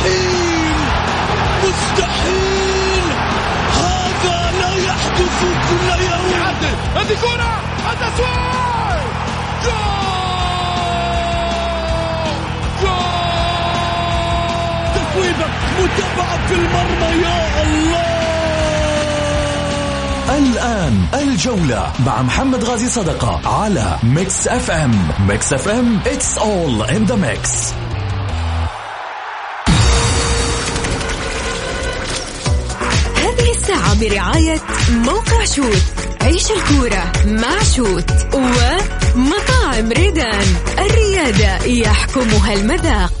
مستحيل! مستحيل! هذا لا يحدث كل يوم! يعدل! هذه كرة! التسويق جول! جول! تصويبة متابعة في المرمى يا الله! الآن الجولة مع محمد غازي صدقة على Mix FM. Mix FM it's all in the mix. برعاية موقع شوت عيش الكورة مع شوت ومطاعم ريدان. الريادة يحكمها المذاق.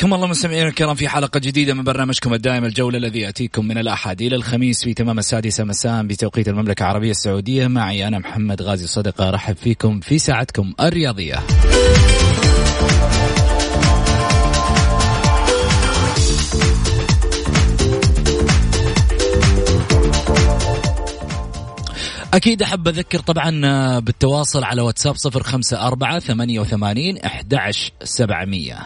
حياكم الله مستمعينا الكرام في حلقة جديدة من برنامجكم الدائم الجولة الذي يأتيكم من الأحد. إلى الخميس في تمام السادسة مساء بتوقيت المملكة العربية السعودية. معي أنا محمد غازي صدقة أرحب فيكم في ساعتكم الرياضية. أكيد أحب أذكر طبعا بالتواصل على واتساب صفر خمسة أربعة ثمانية وثمانين أحد سبعمية.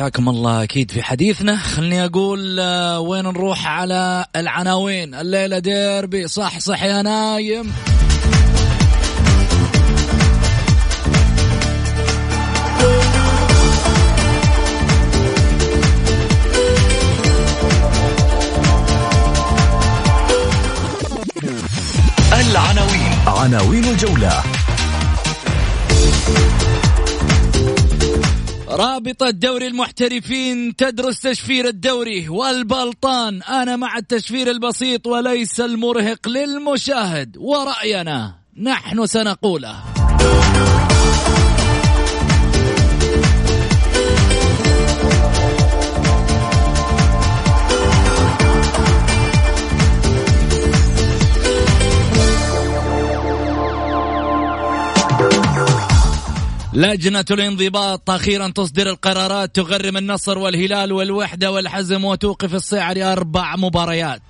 حياكم الله أكيد في حديثنا. خلني أقول آه، وين نروح على العناوين؟ الليلة ديربي صح صح يا نايم. العناوين. عناوين الجولة. رابطة دوري المحترفين تدرس تشفير الدوري والبلطان. أنا مع التشفير البسيط وليس المرهق للمشاهد. ورأينا نحن سنقوله. لجنة الانضباط أخيرا تصدر القرارات تغرم النصر والهلال والوحدة والحزم وتوقف الصيعري أربع مباريات.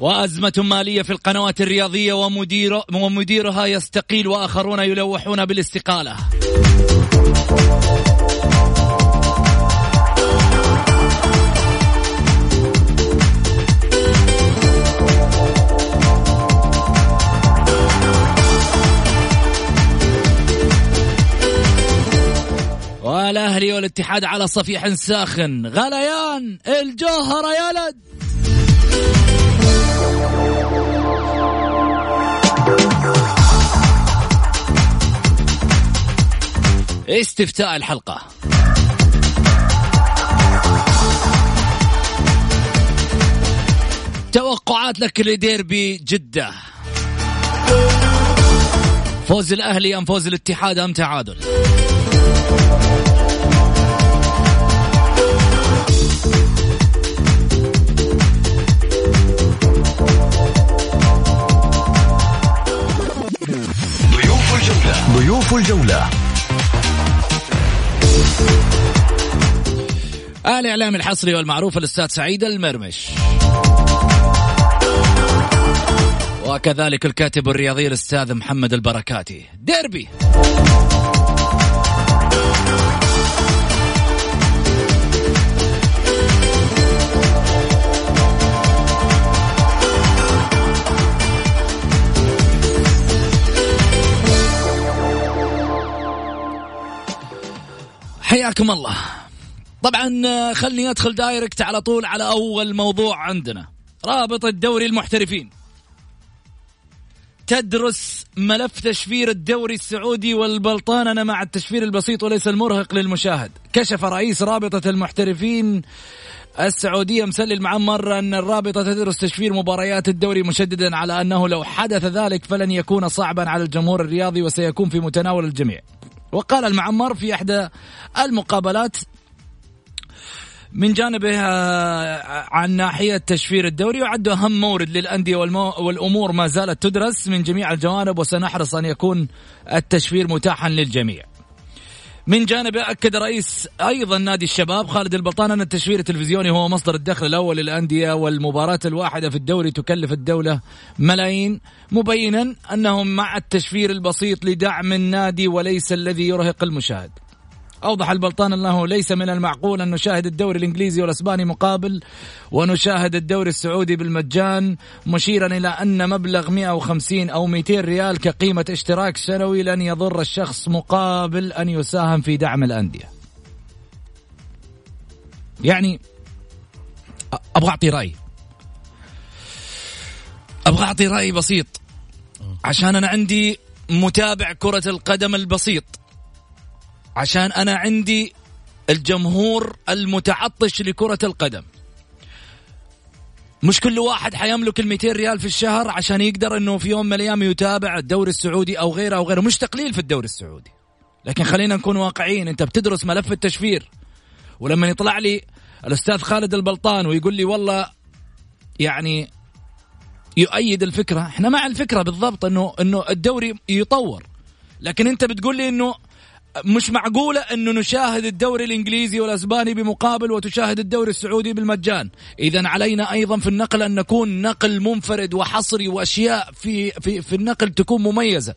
وأزمة مالية في القنوات الرياضية ومدير ومديرها يستقيل وآخرون يلوحون بالاستقالة. والأهلي والاتحاد على صفيح ساخن. غليان الجوهرة يا لد استفتاء الحلقة. توقعات لك لديربي جدة. فوز الأهلي أم فوز الاتحاد أم تعادل؟ ضيوف الجولة. الإعلام الحصري والمعروف الأستاذ سعيد المرمش. وكذلك الكاتب الرياضي الأستاذ محمد البركاتي. ديربي. حياكم الله. طبعا آه، خلني أدخل دايركت على طول على أول موضوع عندنا. رابطة دوري المحترفين. تدرس ملف تشفير الدوري السعودي والبلطاننة مع التشفير البسيط وليس المرهق للمشاهد. كشف رئيس رابطة المحترفين السعودية مسلي المعمر أن الرابطة تدرس تشفير مباريات الدوري مشددا على أنه لو حدث ذلك فلن يكون صعبا على الجمهور الرياضي وسيكون في متناول الجميع. وقال المعمر في إحدى المقابلات من جانبه آه، عن ناحية تشفير الدوري يعد أهم مورد للأندية والأمور ما زالت تدرس من جميع الجوانب وسنحرص أن يكون التشفير متاحا للجميع. من جانبه أكد رئيس أيضا نادي الشباب خالد البلطان أن التشفير التلفزيوني هو مصدر الدخل الأول للأندية والمباراة الواحدة في الدوري تكلف الدولة ملايين مبينا أنهم مع التشفير البسيط لدعم النادي وليس الذي يرهق المشاهد. أوضح البلطان أنه ليس من المعقول أن نشاهد الدوري الإنجليزي والأسباني مقابل ونشاهد الدوري السعودي بالمجان مشيرا إلى أن مبلغ 150 أو 200 ريال كقيمة اشتراك سنوي لن يضر الشخص مقابل أن يساهم في دعم الأندية. يعني أبغى أعطي رأي. أبغى أعطي رأي بسيط. عشان أنا عندي متابع كرة القدم البسيط. عشان أنا عندي الجمهور المتعطش لكرة القدم. مش كل واحد حيملك ال 200 ريال في الشهر عشان يقدر إنه في يوم من الأيام يتابع الدوري السعودي أو غيره أو غيره. مش تقليل في الدوري السعودي. لكن خلينا نكون واقعيين. أنت بتدرس ملف التشفير. ولما يطلع لي الأستاذ خالد البلطان ويقول لي والله يعني يؤيد الفكرة إحنا مع الفكرة بالضبط انه إنه الدوري يطور. لكن أنت بتقول لي إنه مش معقولة أنه نشاهد الدوري الإنجليزي والأسباني بمقابل وتشاهد الدوري السعودي بالمجان. إذا علينا أيضا في النقل أن نكون نقل منفرد وحصري وأشياء في, في, في النقل تكون مميزة.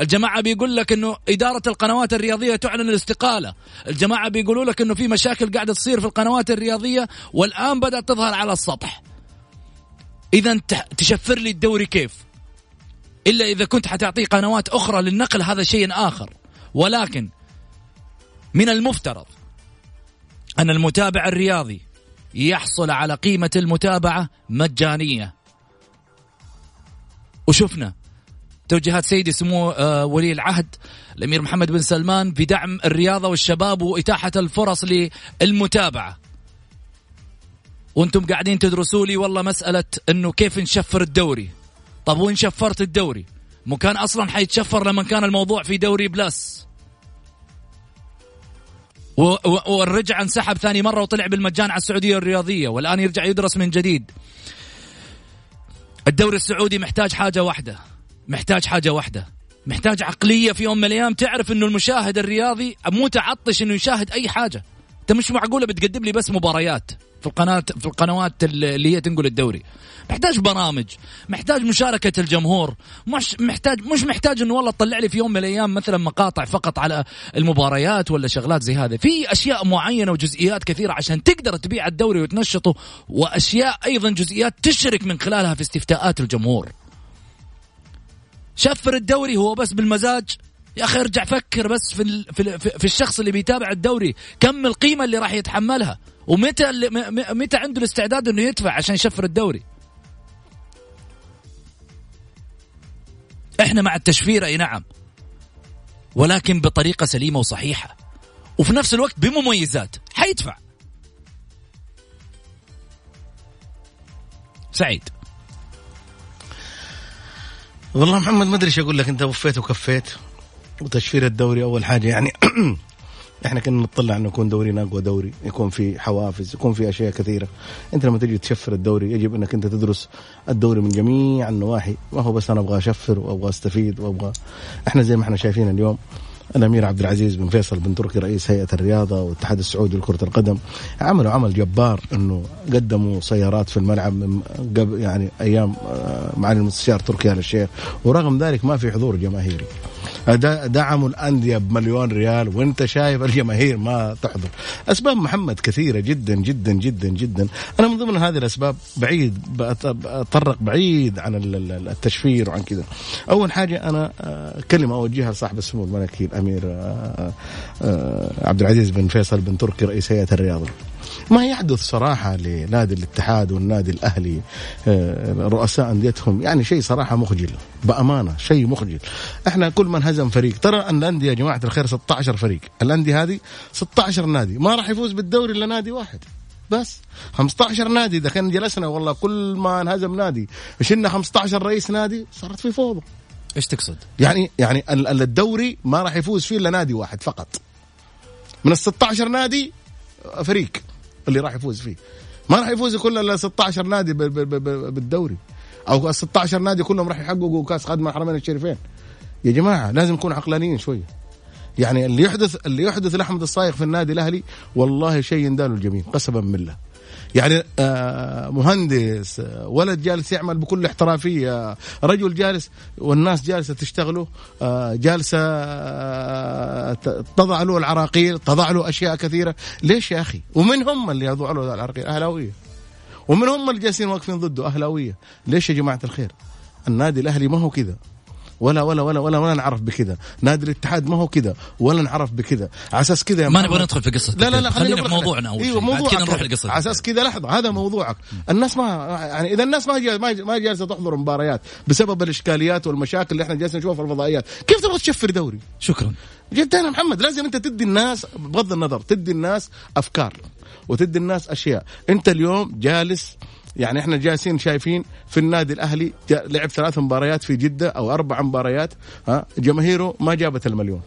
الجماعة بيقول لك أنه إدارة القنوات الرياضية تعلن الاستقالة. الجماعة بيقولوا لك أنه في مشاكل قاعدة تصير في القنوات الرياضية والآن بدأت تظهر على السطح. إذا تشفر لي الدوري كيف؟ إلا إذا كنت حتعطيه قنوات أخرى للنقل هذا شيء آخر. ولكن من المفترض أن المتابع الرياضي يحصل على قيمة المتابعة مجانية وشفنا توجيهات سيدي سمو آه، ولي العهد الأمير محمد بن سلمان بدعم الرياضة والشباب وإتاحة الفرص للمتابعة. وأنتم قاعدين تدرسوا لي والله مسألة إنه كيف نشفر الدوري. طب وين شفرت الدوري؟ مو كان أصلا حيتشفر لما كان الموضوع في دوري بلس. ورجع انسحب ثاني مرة وطلع بالمجان على السعودية الرياضية والآن يرجع يدرس من جديد. الدوري السعودي محتاج حاجة واحدة محتاج حاجة واحدة محتاج عقلية في يوم من الأيام تعرف إنه المشاهد الرياضي متعطش إنه يشاهد أي حاجة. أنت مش معقولة بتقدم لي بس مباريات. في القناه في القنوات اللي هي تنقل الدوري. محتاج برامج محتاج مشاركة الجمهور مش محتاج مش محتاج إنه والله تطلع لي في يوم من الأيام مثلا مقاطع فقط على المباريات ولا شغلات زي هذه. في أشياء معينة وجزئيات كثيرة عشان تقدر تبيع الدوري وتنشطه وأشياء أيضا جزئيات تشرك من خلالها في استفتاءات الجمهور. شفر الدوري هو بس بالمزاج يا أخي ارجع فكر بس في في, الشخص اللي بيتابع الدوري. كم القيمة اللي راح يتحملها؟ ومتى متى عنده الاستعداد إنه يدفع عشان يشفر الدوري؟ إحنا مع التشفير أي نعم. ولكن بطريقة سليمة وصحيحة. وفي نفس الوقت بمميزات. حيدفع. سعيد. والله محمد ما أدري إيش أقول لك. أنت وفيت وكفيت. وتشفير الدوري أول حاجة يعني إحنا كنا نطلع إنه يكون دورينا اقوى دوري يكون في حوافز يكون في أشياء كثيرة. أنت لما تجي تشفر الدوري يجب إنك أنت تدرس الدوري من جميع النواحي. ما هو بس أنا أبغى أشفر وأبغى أستفيد وأبغى. إحنا زي ما إحنا شايفين اليوم الأمير عبد العزيز بن فيصل بن تركي رئيس هيئة الرياضة والاتحاد السعودي لكرة القدم عملوا عمل جبار إنه قدموا سيارات في الملعب من قبل يعني أيام آه، معالي المستشار تركي آل الشيخ. ورغم ذلك ما في حضور جماهيري. دعموا الأندية بمليون ريال وأنت شايف الجماهير ما تحضر. أسباب محمد كثيرة جدا جدا جدا جدا. أنا من ضمن هذه الأسباب بعيد بتطرق بعيد عن التشفير وعن كذا. أول حاجة أنا آه، كلمة أوجهها لصاحب السمو الملكي الأمير آه، آه، عبد العزيز بن فيصل بن تركي رئيس هيئة الرياضة. ما يحدث صراحة لنادي الاتحاد والنادي الأهلي رؤساء أنديتهم. يعني شيء صراحة مخجل بأمانة شيء مخجل. إحنا كل من هزم فريق ترى أن الأندية يا جماعة الخير 16 فريق. الأندية هذه 16 نادي. ما راح يفوز بالدوري إلا نادي واحد بس. 15 نادي إذا كان جلسنا والله كل ما انهزم نادي شلنا 15 رئيس نادي صارت في فوضى. إيش تقصد؟ يعني يعني الدوري ما راح يفوز فيه إلا نادي واحد فقط. من ال 16 نادي فريق. اللي راح يفوز فيه. ما راح يفوز كل إلا 16 نادي بالدوري. أو ال 16 نادي كلهم راح يحققوا كأس خادم الحرمين الشريفين. يا جماعة لازم نكون عقلانيين شوية يعني اللي يحدث اللي يحدث لأحمد الصايغ في النادي الأهلي والله شيء يندال الجميل قسما بالله. يعني آه، مهندس آه، ولد جالس يعمل بكل احترافية رجل جالس والناس جالسة تشتغله آه، جالسة تضع له العراقيل تضع له أشياء كثيرة. ليش يا أخي؟ ومن هم اللي يضعوا له العراقيل؟ أهلاوية. ومن هم اللي جالسين واقفين ضده؟ أهلاوية. ليش يا جماعة الخير؟ النادي الأهلي ما هو كذا. ولا ولا ولا ولا ولا نعرف بكذا. نادي الاتحاد ما هو كذا ولا نعرف بكذا. على أساس كذا ما نبغى ندخل في قصه لا لا لا خلينا في موضوعنا أول إيوه موضوع كذا نروح لقصه على أساس كذا لحظة هذا موضوعك. الناس ما يعني إذا الناس ما ما جالسة تحضر مباريات بسبب الإشكاليات والمشاكل اللي إحنا جالسين نشوفها في الفضائيات كيف تبغى تشفر دوري؟ شكرا. جدا يا محمد. لازم أنت تدي الناس بغض النظر تدي الناس أفكار وتدي الناس أشياء. أنت اليوم جالس يعني إحنا جالسين شايفين في النادي الأهلي لعب ثلاث مباريات في جدة أو أربع مباريات ها؟ جماهيره ما جابت المليون.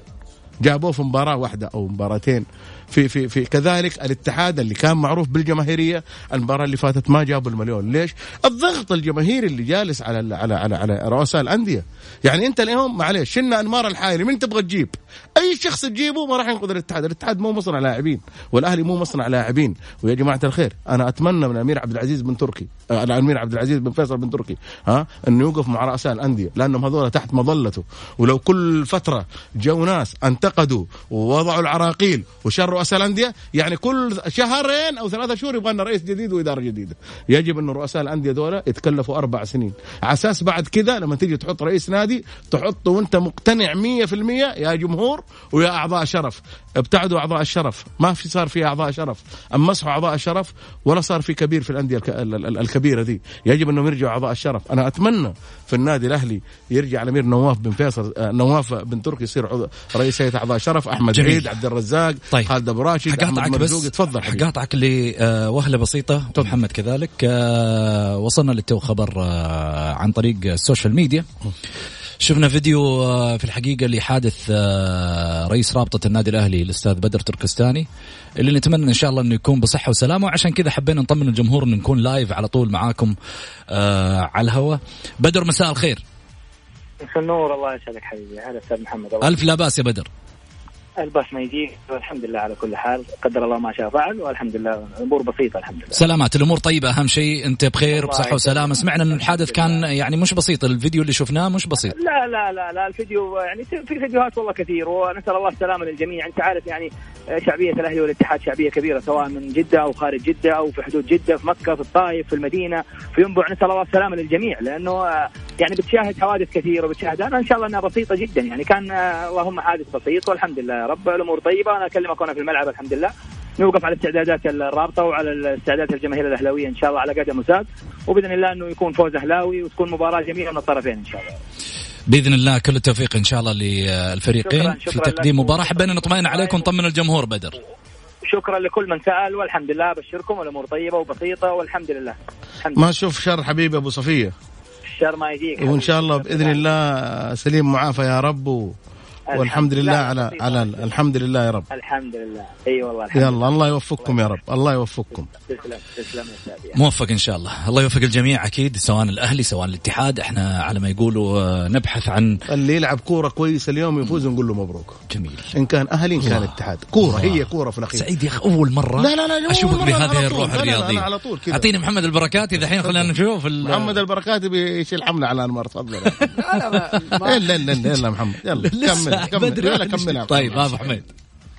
جابوه في مباراة واحدة أو مباراتين. في في في كذلك الاتحاد اللي كان معروف بالجماهيرية المباراة اللي فاتت ما جابوا المليون. ليش؟ الضغط الجماهيري اللي جالس على على على, على رؤساء الأندية. يعني أنت اليوم معلش شلنا أنمار الحايري من تبغى تجيب؟ أي شخص تجيبه ما راح ينقذ الاتحاد. الاتحاد مو مصنع لاعبين والأهلي مو مصنع لاعبين. ويا جماعة الخير أنا أتمنى من الامير عبد العزيز بن تركي آه الامير عبد العزيز بن فيصل بن تركي ها انه يوقف مع رؤساء الأندية. لأنهم هذول تحت مظلته. ولو كل فترة جو ناس انتقدوا ووضعوا العراقيل وشر رؤساء الانديه يعني كل شهرين أو ثلاثة شهور يبغى لنا رئيس جديد وإدارة جديدة. يجب انه رؤساء الأندية دول يتكلفوا أربع سنين. على أساس بعد كذا لما تيجي تحط رئيس نادي تحطه وأنت مقتنع 100% يا جمهور ويا أعضاء شرف. ابتعدوا أعضاء الشرف. ما في صار في أعضاء شرف. مسحوا أعضاء الشرف ولا صار في كبير في الأندية الكبيرة دي يجب أنهم يرجعوا أعضاء الشرف. أنا أتمنى في النادي الأهلي يرجع الأمير نواف بن فيصل آه، نواف بن تركي يصير رئيس هيئة أعضاء شرف أحمد جميل. عيد عبد الرزاق طيب. خالد أبو راشد حقاطعك بس. تفضل حقاطعك لوهله بسيطة. طب. محمد كذلك. آه وصلنا للتو خبر آه عن طريق ال social media. شفنا فيديو آه، في الحقيقة لحادث آه، رئيس رابطة النادي الأهلي الأستاذ بدر تركستاني اللي نتمنى إن شاء الله إنه يكون بصحة وسلامة. وعشان كذا حبينا نطمن الجمهور إنه نكون live على طول معاكم آه على الهواء. بدر مساء الخير. مساء النور الله يسعدك حبيبي. هذا أستاذ محمد. الله ألف لا بأس يا بدر. الباس ما يجي والحمد لله على كل حال. قدر الله ما شاء فعل والحمد لله الأمور بسيطة الحمد لله. سلامات الأمور طيبة أهم شيء أنت بخير بصحة وسلامة. سمعنا إن الحادث كان يعني مش بسيط الفيديو اللي شفناه مش بسيط. لا لا لا لا الفيديو يعني في فيديوهات والله كثير ونسأل الله السلامة للجميع. أنت عارف يعني شعبية الأهلي والاتحاد شعبية كبيرة سواء من جدة أو خارج جدة أو في حدود جدة في مكة في الطائف في المدينة في ينبع. نسأل الله السلامة للجميع لأنه يعني بتشاهد حوادث كثيره وبتشاهد. أنا إن شاء الله إنها بسيطة جدا. يعني كان اللهم حادث بسيط والحمد لله. يا رب الأمور طيبة. أنا أكلمك وأنا في الملعب الحمد لله. نوقف على استعدادات الرابطة وعلى استعدادات الجماهير الأهلاوية إن شاء الله على قدم وساق وبإذن الله إنه يكون فوز أهلاوي وتكون مباراة جميلة من الطرفين إن شاء الله. بإذن الله كل التوفيق إن شاء الله للفريقين شكرا شكرا في تقديم مباراة. حبينا نطمئن عليكم ونطمن الجمهور بدر. شكرا لكل من سأل والحمد لله. أبشركم الأمور طيبة وبسيطة والحمد لله. الحمد ما أشوف شر حبيبي أبو صفية. الشر ما يجيك. وإن شاء الله بإذن الله سليم معافى يا رب. و... والحمد لله لا، على. على الحمد لله يا رب. الحمد لله. أي والله الحمد يلا الله يوفقكم يا رب. الله يوفقكم. تسلم تسلم موفق إن شاء الله. الله يوفق الجميع أكيد سواء الأهلي سواء الاتحاد. إحنا على ما يقولوا آه، نبحث عن اللي يلعب كورة كويسة اليوم يفوز نقول له مبروك. جميل. إن كان أهلي إن كان. اتحاد كورة الله. هي كورة في الأخير. سعيد يا أخي أول مرة لا، لا، لا، أول أشوفك مرة بهذه على طول. الروح لا، لا، لا، الرياضيه على طول كذا. أعطيني محمد البركاتي دحين خلينا نشوف محمد البركاتي بيشيل حملة على انمار تفضل لا لا ما- إلا إلا إلا يلا محمد. يلا كمل. كمل. بدري يلا كمل طيب أبو حميد.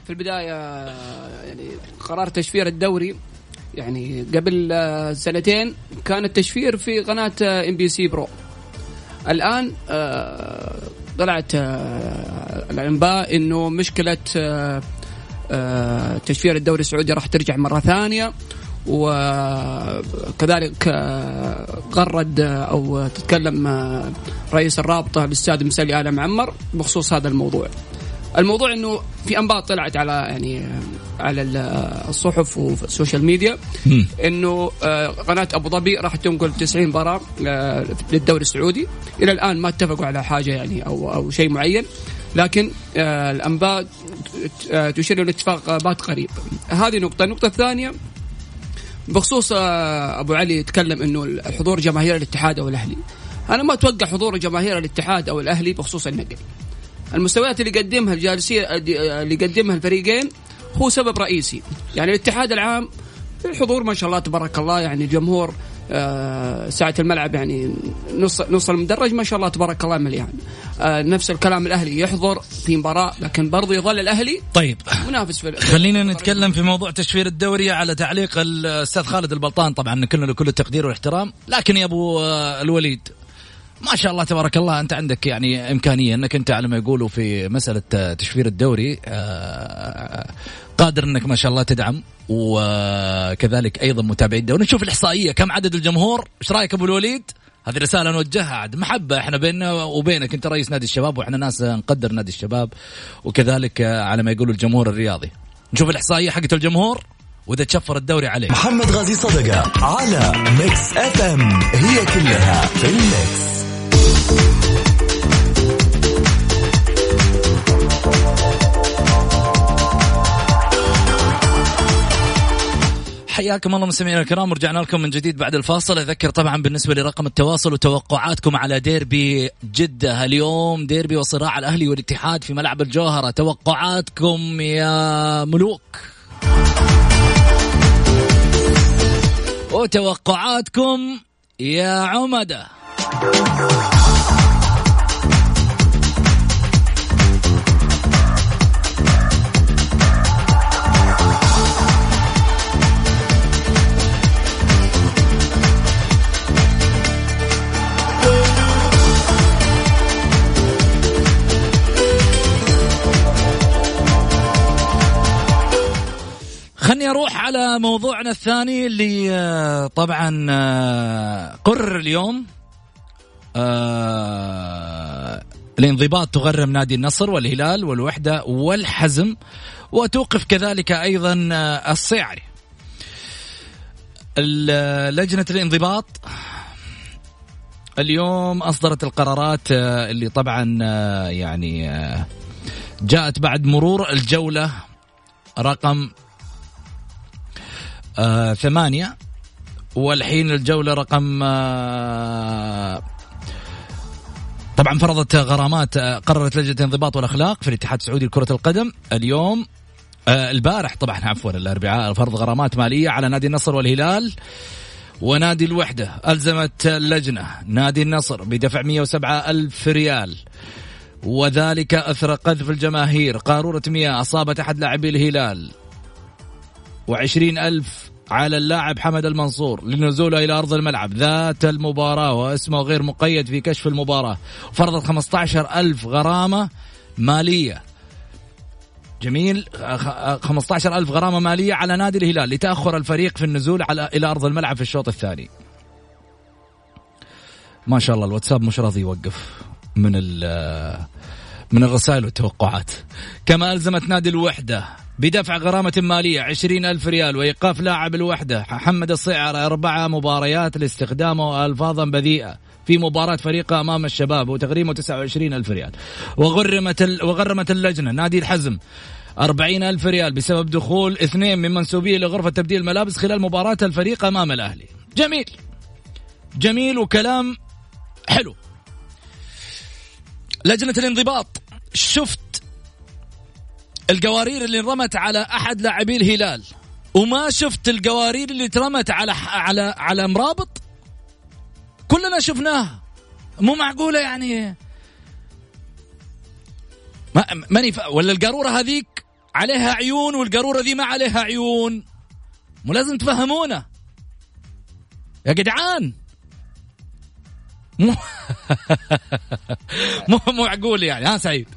في البداية يعني قرار تشفير الدوري يعني قبل آه، سنتين كان التشفير في قناة MBC Pro الآن آه، طلعت آه، الأنباء إنه مشكلة تشفير الدوري السعودي راح ترجع مرة ثانية. وكذلك آه، غرد آه، أو تتكلم آه، رئيس الرابطة الاستاذ مسلي آل معمر بخصوص هذا الموضوع. الموضوع إنه في أنباء طلعت على يعني على ال- الصحف وفي ال social media إنه آه، قناة أبو ظبي راح تنقل 90 مباراة آه، للدوري السعودي. إلى الآن ما اتفقوا على حاجة يعني أو أو شيء معين. لكن آه، الأنباء آه، تشير إلى اتفاق بات قريب. هذه نقطة. النقطة الثانية بخصوص آه، أبو علي يتكلم إنه الحضور جماهير الاتحاد أو الأهلي. أنا ما أتوقع حضور جماهير الاتحاد أو الأهلي بخصوص النقل. المستويات اللي يقدمها الجالسين اللي يقدمها الفريقين هو سبب رئيسي. يعني الاتحاد العام الحضور ما شاء الله تبارك الله يعني الجمهور آه، ساعة الملعب يعني نص نص المدرج ما شاء الله تبارك الله مليان. آه، نفس الكلام الأهلي يحضر في مباراة لكن برضه يظل الأهلي طيب. منافس في خلينا نتكلم في موضوع تشفير الدوري على تعليق الاستاذ خالد البلطان. طبعا كلنا له كل التقدير والاحترام. لكن يا أبو آه، الوليد ما شاء الله تبارك الله أنت عندك يعني إمكانية إنك أنت على ما يقولوا في مسألة آه، تشفير الدوري آه، قادر إنك ما شاء الله تدعم وكذلك أيضا متابعي الدوري. نشوف الإحصائية كم عدد الجمهور؟ إيش رأيك أبو الوليد؟ هذه رسالة نوجهها عاد محبة إحنا بيننا وبينك أنت رئيس نادي الشباب وإحنا ناس نقدر نادي الشباب وكذلك آه، على ما يقولوا الجمهور الرياضي. نشوف الإحصائية حقت الجمهور وإذا تشفر الدوري عليه محمد غازي صدقة على Mix FM هي كلها في ال mix حياكم الله مستمعينا الكرام ورجعنا لكم من جديد بعد الفاصل. أذكر طبعا بالنسبة لرقم التواصل وتوقعاتكم على ديربي جدة اليوم ديربي وصراع الأهلي والاتحاد في ملعب الجوهرة. توقعاتكم يا ملوك. وتوقعاتكم يا عمدة. خلني أروح على موضوعنا الثاني اللي آه، طبعا آه، قرر اليوم. آه، الانضباط تغرم نادي النصر والهلال والوحدة والحزم وتوقف كذلك أيضا الصيعري. ال- لجنة الانضباط اليوم أصدرت القرارات اللي طبعا يعني جاءت بعد مرور الجولة رقم آه ثمانية. والحين الجولة رقم آه طبعا فرضت غرامات آه قررت لجنة الانضباط والأخلاق في الاتحاد السعودي لكرة القدم اليوم. البارح طبعا عفوا الأربعاء فرض غرامات مالية على نادي النصر والهلال ونادي الوحدة. ألزمت اللجنة نادي النصر بدفع 107 ألف ريال. وذلك أثر قذف الجماهير. قارورة مياه أصابت أحد لاعبي الهلال. وعشرين ألف على اللاعب حمد المنصور لنزوله إلى أرض الملعب. ذات المباراة واسمه غير مقيد في كشف المباراة. فرضت 15 ألف غرامة مالية. جميل. خ- 15 ألف غرامة مالية على نادي الهلال لتأخر الفريق في النزول على إلى أرض الملعب في الشوط الثاني. ما شاء الله الواتساب مش راضي يوقف من من الرسائل والتوقعات. كما ألزمت نادي الوحدة بدفع غرامة مالية عشرين ألف ريال وإيقاف لاعب الوحدة محمد الصيعر أربع مباريات لاستخدامه ألفاظا بذيئة في مباراة فريقه أمام الشباب وتغريمه 29 ألف ريال. وغرمت ال... وغرمت اللجنة نادي الحزم أربعين ألف ريال بسبب دخول اثنين من منسوبيه لغرفة تبديل الملابس خلال مباراة الفريق أمام الأهلي. جميل. جميل وكلام حلو. لجنة الانضباط. شفت القوارير اللي انرمت على أحد لاعبي الهلال. وما شفت القوارير اللي ترمت على على على مرابط؟ كلنا شفناها. مو معقولة يعني؟ ما ماني. ولا القارورة هذيك عليها عيون والقارورة ذي ما عليها عيون. مو لازم تفهمونا يا جدعان! مو مو معقول يعني ها سعيد؟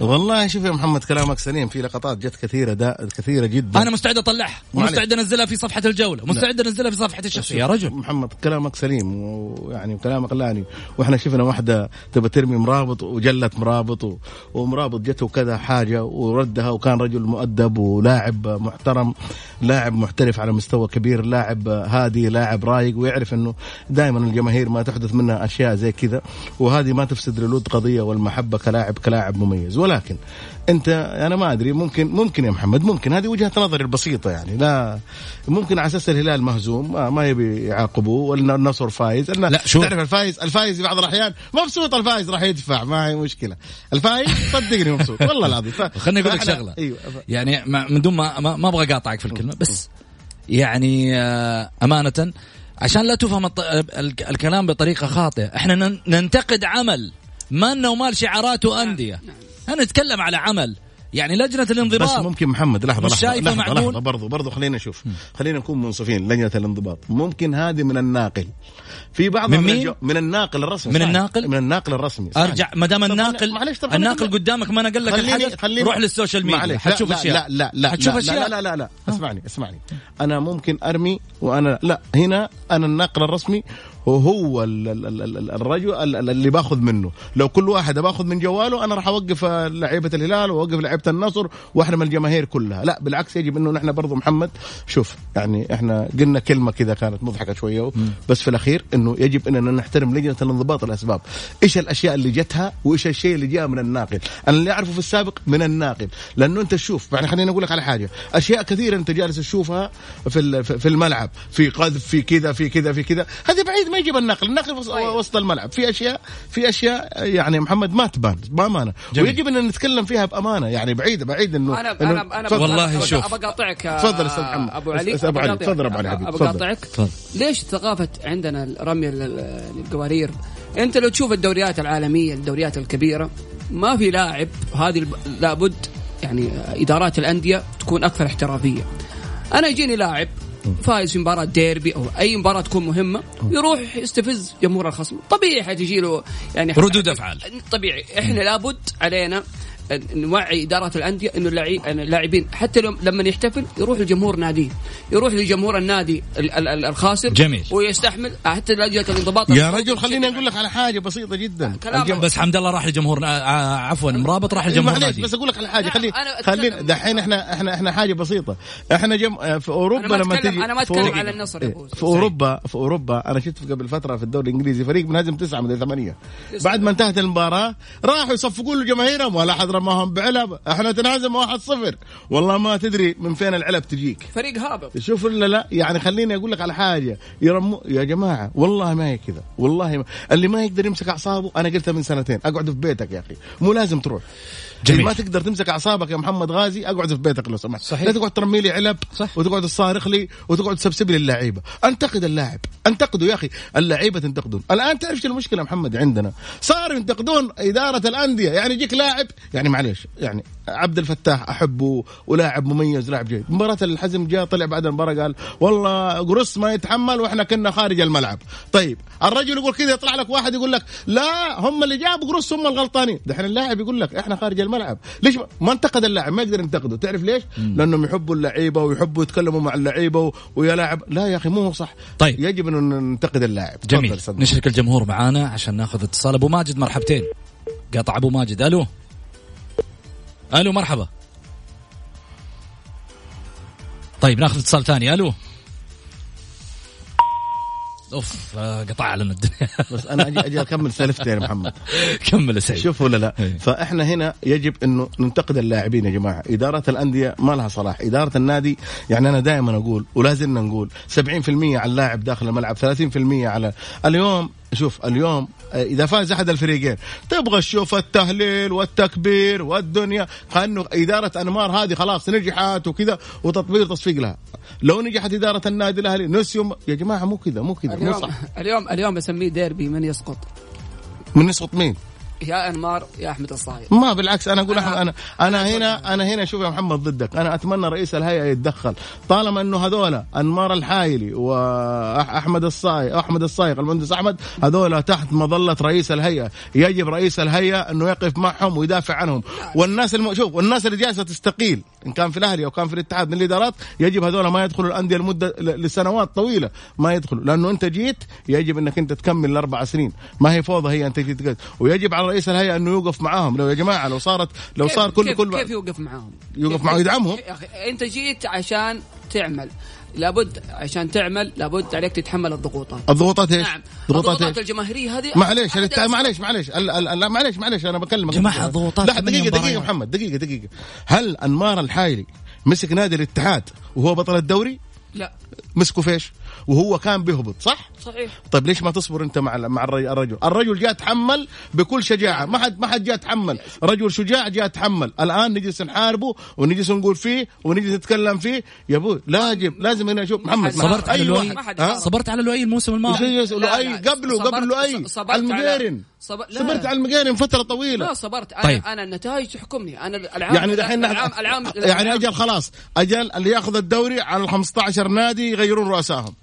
والله شوف يا محمد كلامك سليم. في لقطات جت كثيرة دا كثيرة جدا. أنا مستعد أطلعها. مستعد أنزلها في صفحة الجولة. مستعد أنزلها في صفحة الشخصية. يا رجل. محمد كلامك سليم ويعني وكلامك لاني. وإحنا شفنا واحدة تبى ترمي مرابط وجلت مرابط ومرابط جته كذا حاجة وردها وكان رجل مؤدب ولاعب محترم لاعب محترف على مستوى كبير لاعب هادي لاعب رايق ويعرف إنه دائما الجماهير ما تحدث منها أشياء زي كذا. وهذه ما تفسد للود قضية والمحبة كلاعب كلاعب مميز. ولكن انت أنا ما ادري ممكن ممكن يا محمد ممكن. هذه وجهة نظري البسيطة يعني. لا ممكن على أساس الهلال مهزوم ما, ما يبي يعاقبوه ولا النصر فايز لا شو تعرف الفايز الفايز في بعض الأحيان مبسوط الفايز راح يدفع ما هي مشكلة. الفايز صدقني مبسوط والله العظيم. خليني أقول لك شغلة. أيوة. يعني من دون ما ما أبغى أقاطعك في الكلمة بس يعني آه، أمانة عشان لا تفهم الكلام بطريقة خاطئة إحنا ننتقد عمل ما انه مال شعارات وأندية. أنا نتكلم على عمل. يعني لجنة الانضباط. بس ممكن محمد لحظة لحظة لحظة, لحظة, لحظة برضو برضو خلينا نشوف. خلينا نكون منصفين لجنة الانضباط. ممكن هذه من الناقل. في بعض من مين؟ من الناقل الرسمي من الناقل؟ من الناقل الرسمي أرجع ما دام الناقل معلش الناقل قدامك ما أنا قال لك الحدث خليني روح للسوشيال ميديا. حتشوف أشياء. لا لا لا حتشوف لا أشياء؟ لا لا لا, لا. اسمعني اسمعني. أنا ممكن أرمي وأنا لا هنا أنا الناقل الرسمي وهو الرجل اللي باخذ منه. لو كل واحد باخذ من جواله أنا راح أوقف لعيبة الهلال وأوقف لعيبة النصر وأحرم الجماهير كلها. لا بالعكس يجب إنه نحن برضو محمد شوف يعني إحنا قلنا كلمة كذا كانت مضحكة شوية بس في الأخير إنه يجب إننا نحترم لجنة الانضباط الأسباب. إيش الأشياء اللي جتها وإيش الشيء اللي جاء من الناقل؟ أنا اللي أعرفه في السابق من الناقل. لأنه أنت تشوف يعني خليني أقول لك على حاجة. أشياء كثيرة أنت جالس تشوفها في في الملعب. في قذف في كذا في كذا في كذا. هذه بعيد ما يجيب النقل. النقل طيب. وسط الملعب. في اشياء في أشياء يعني محمد ما تبان بأمانة. جميل. ويجب أن نتكلم فيها بأمانة. يعني بعيد بعيد انه أنا إنه أنا أنا والله شوف. ابى أقاطعك تفضل أستاذ محمد. أبو علي. أبو علي. تفضل أبو علي حبيبي. ابى أقاطعك. ليش ثقافة عندنا رمي القوارير أنت لو تشوف الدوريات العالمية الدوريات الكبيرة ما في لاعب هذه لابد يعني إدارات الأندية تكون أكثر احترافية. أنا يجيني لاعب فايز في مباراة ديربي أو أي مباراة تكون مهمة يروح يستفز جمهور الخصم. طبيعي حتجي له يعني ردود أفعال. طبيعي. إحنا لابد علينا نوعي ادارات الأندية إنه اللاعبين حتى لما يحتفل يروح لجمهور ناديه يروح لجمهور النادي الخاسر جميل. ويستحمل. حتى لجنه الانضباط. يا رجل خليني أقول لك على حاجة بسيطة جدا. بس حمد الله راح لجمهور آه، آه، عفوا مرابط راح لجمهور نادي. بس أقول لك على حاجة. خلي خلينا دحين إحنا إحنا إحنا حاجة بسيطة. إحنا جم آه، في أوروبا لما تجي أنا ما أتكلم على النصر يا في اوروبا في أوروبا أنا شفت قبل فترة في الدوري الإنجليزي فريق منهزم تسعة من ثمانية. بعد ما انتهت المباراة راحوا يصفقوا له جماهيرهم ولا حد رماهم بعلب. إحنا تنهزم 1-0 والله ما تدري من فين العلب تجيك. فريق هابط. شوف ولا لا؟ يعني خليني أقول لك على حاجة. يرمو يا جماعة والله ما هي كذا. والله ما. اللي ما يقدر يمسك أعصابه أنا قلتها من سنتين. أقعد في بيتك يا أخي. مو لازم تروح. جميل. ما تقدر تمسك أعصابك يا محمد غازي أقعد في بيتك لو سمحت. صحيح. لا تقعد ترمي لي علب صح. وتقعد تصارخ لي وتقعد تسبسب لي اللعيبة. أنتقد اللاعب. انتقدوا يا أخي. اللعيبة تنتقدون. الآن تعرف شو المشكلة محمد عندنا؟ صاروا ينتقدون إدارة الأندية. يعني يجيك لاعب يعني معلش يعني عبد الفتاح أحبه ولاعب مميز لاعب جيد. مباراة الحزم جاء طلع بعد المباراة قال والله قرص ما يتحمل وإحنا كنا خارج الملعب. طيب الرجل يقول كذا يطلع لك واحد يقول لك لا هم اللي جابوا قرص هم الغلطانين. دحين اللاعب يقول لك إحنا خارج الملعب. ليش؟ ما انتقد اللاعب ما يقدر ينتقده. تعرف ليش؟ لأنهم يحبوا اللعيبة ويحبوا يتكلموا مع اللعيبة ويا لاعب. لا يا أخي مو صح. طيب. يجب أن ننتقد اللاعب. جميل. نشرك الجمهور معانا عشان ناخذ اتصال. أبو ماجد مرحبتين. قطع أبو ماجد. ألو. ألو مرحبا. طيب ناخذ اتصال ثاني. ألو. أوف قطع لنا الدنيا بس أنا أجي أجي أكمل سالفتي يا محمد. كمل يا سعيد. شوف ولا لا؟ إيه. فإحنا هنا يجب أنه ننتقد اللاعبين يا جماعة. إدارة الأندية ما لها صلاح. إدارة النادي يعني أنا دائما أقول ولا زلنا نقول 70% على اللاعب داخل الملعب 30% على اليوم شوف اليوم إذا فاز أحد الفريقين. تبغى تشوف التهليل والتكبير والدنيا. كانه إدارة أنمار هذه خلاص نجحت وكذا وتطوير تصفيق لها. لو نجحت إدارة النادي الأهلي نسيوا يا جماعة مو كذا مو كذا مو اليوم صح. اليوم اليوم بسميه ديربي من يسقط؟ من يسقط مين؟ يا أنمار يا أحمد الصايغ ما بالعكس أنا أقول أنا- أنا أنا, أنا هنا أنا هنا شوف يا محمد ضدك. أنا أتمنى رئيس الهيئة يتدخل. طالما إنه هذولا أنمار الحايلي وأحمد الصايغ أحمد الصايغ المهندس أحمد هذولا تحت مظلة رئيس الهيئة. يجب رئيس الهيئة إنه يقف معهم ويدافع عنهم. والناس الم... شوف والناس اللي جالسة تستقيل إن كان في الأهلي أو كان في الاتحاد من الإدارات يجب هذولا ما يدخلوا الأندية لمدة لسنوات طويلة. ما يدخلوا. لأنه أنت جيت يجب إنك أنت تكمل الأربع سنين. ما هي فوضى هي انت جيت ويجب على رئيس الهيئة إنه يوقف معاهم. لو يا جماعة لو صارت لو صار كل كيف كل كيف يوقف معاهم؟ يوقف معه يدعمهم. يا أخي أنت جيت عشان تعمل. لابد عشان تعمل لابد عليك تتحمل الضغوطات. الضغوطات إيش؟ نعم. ضغوطات الضغوطات إيش؟ الجماهيرية هذه معليش معليش معليش. ال- ال- لا معليش معليش أنا بكلمك. جماعة الضغوطات لا دقيقة دقيقة. محمد دقيقة دقيقة. هل أنمار الحايلي مسك نادي الاتحاد وهو بطل الدوري؟ لا. مسكه فيش وهو كان بيهبط صح؟ صحيح. طيب ليش ما تصبر انت مع مع الرج- الرجل الرجل جاء تحمل بكل شجاعة. ما حد ما حد جاء تحمل. رجل شجاع جاء تحمل. الآن نجلس نحاربه ونجلس نقول فيه ونجلس نتكلم فيه. يا أبوي لازم لازم هنا شوف محمد. صبرت على لؤي. صبرت على لؤي الموسم الماضي؟ لؤي. قبله قبل لؤي. صبر- لا. صبرت على المقيرن فترة طويلة. لا صبرت. أنا طيب. أنا النتائج تحكمني. أنا العام يعني دحين العام العام يعني أجل خلاص. أجل اللي ياخذ الدوري على ال 15 نادي يغيرون رؤسائهم.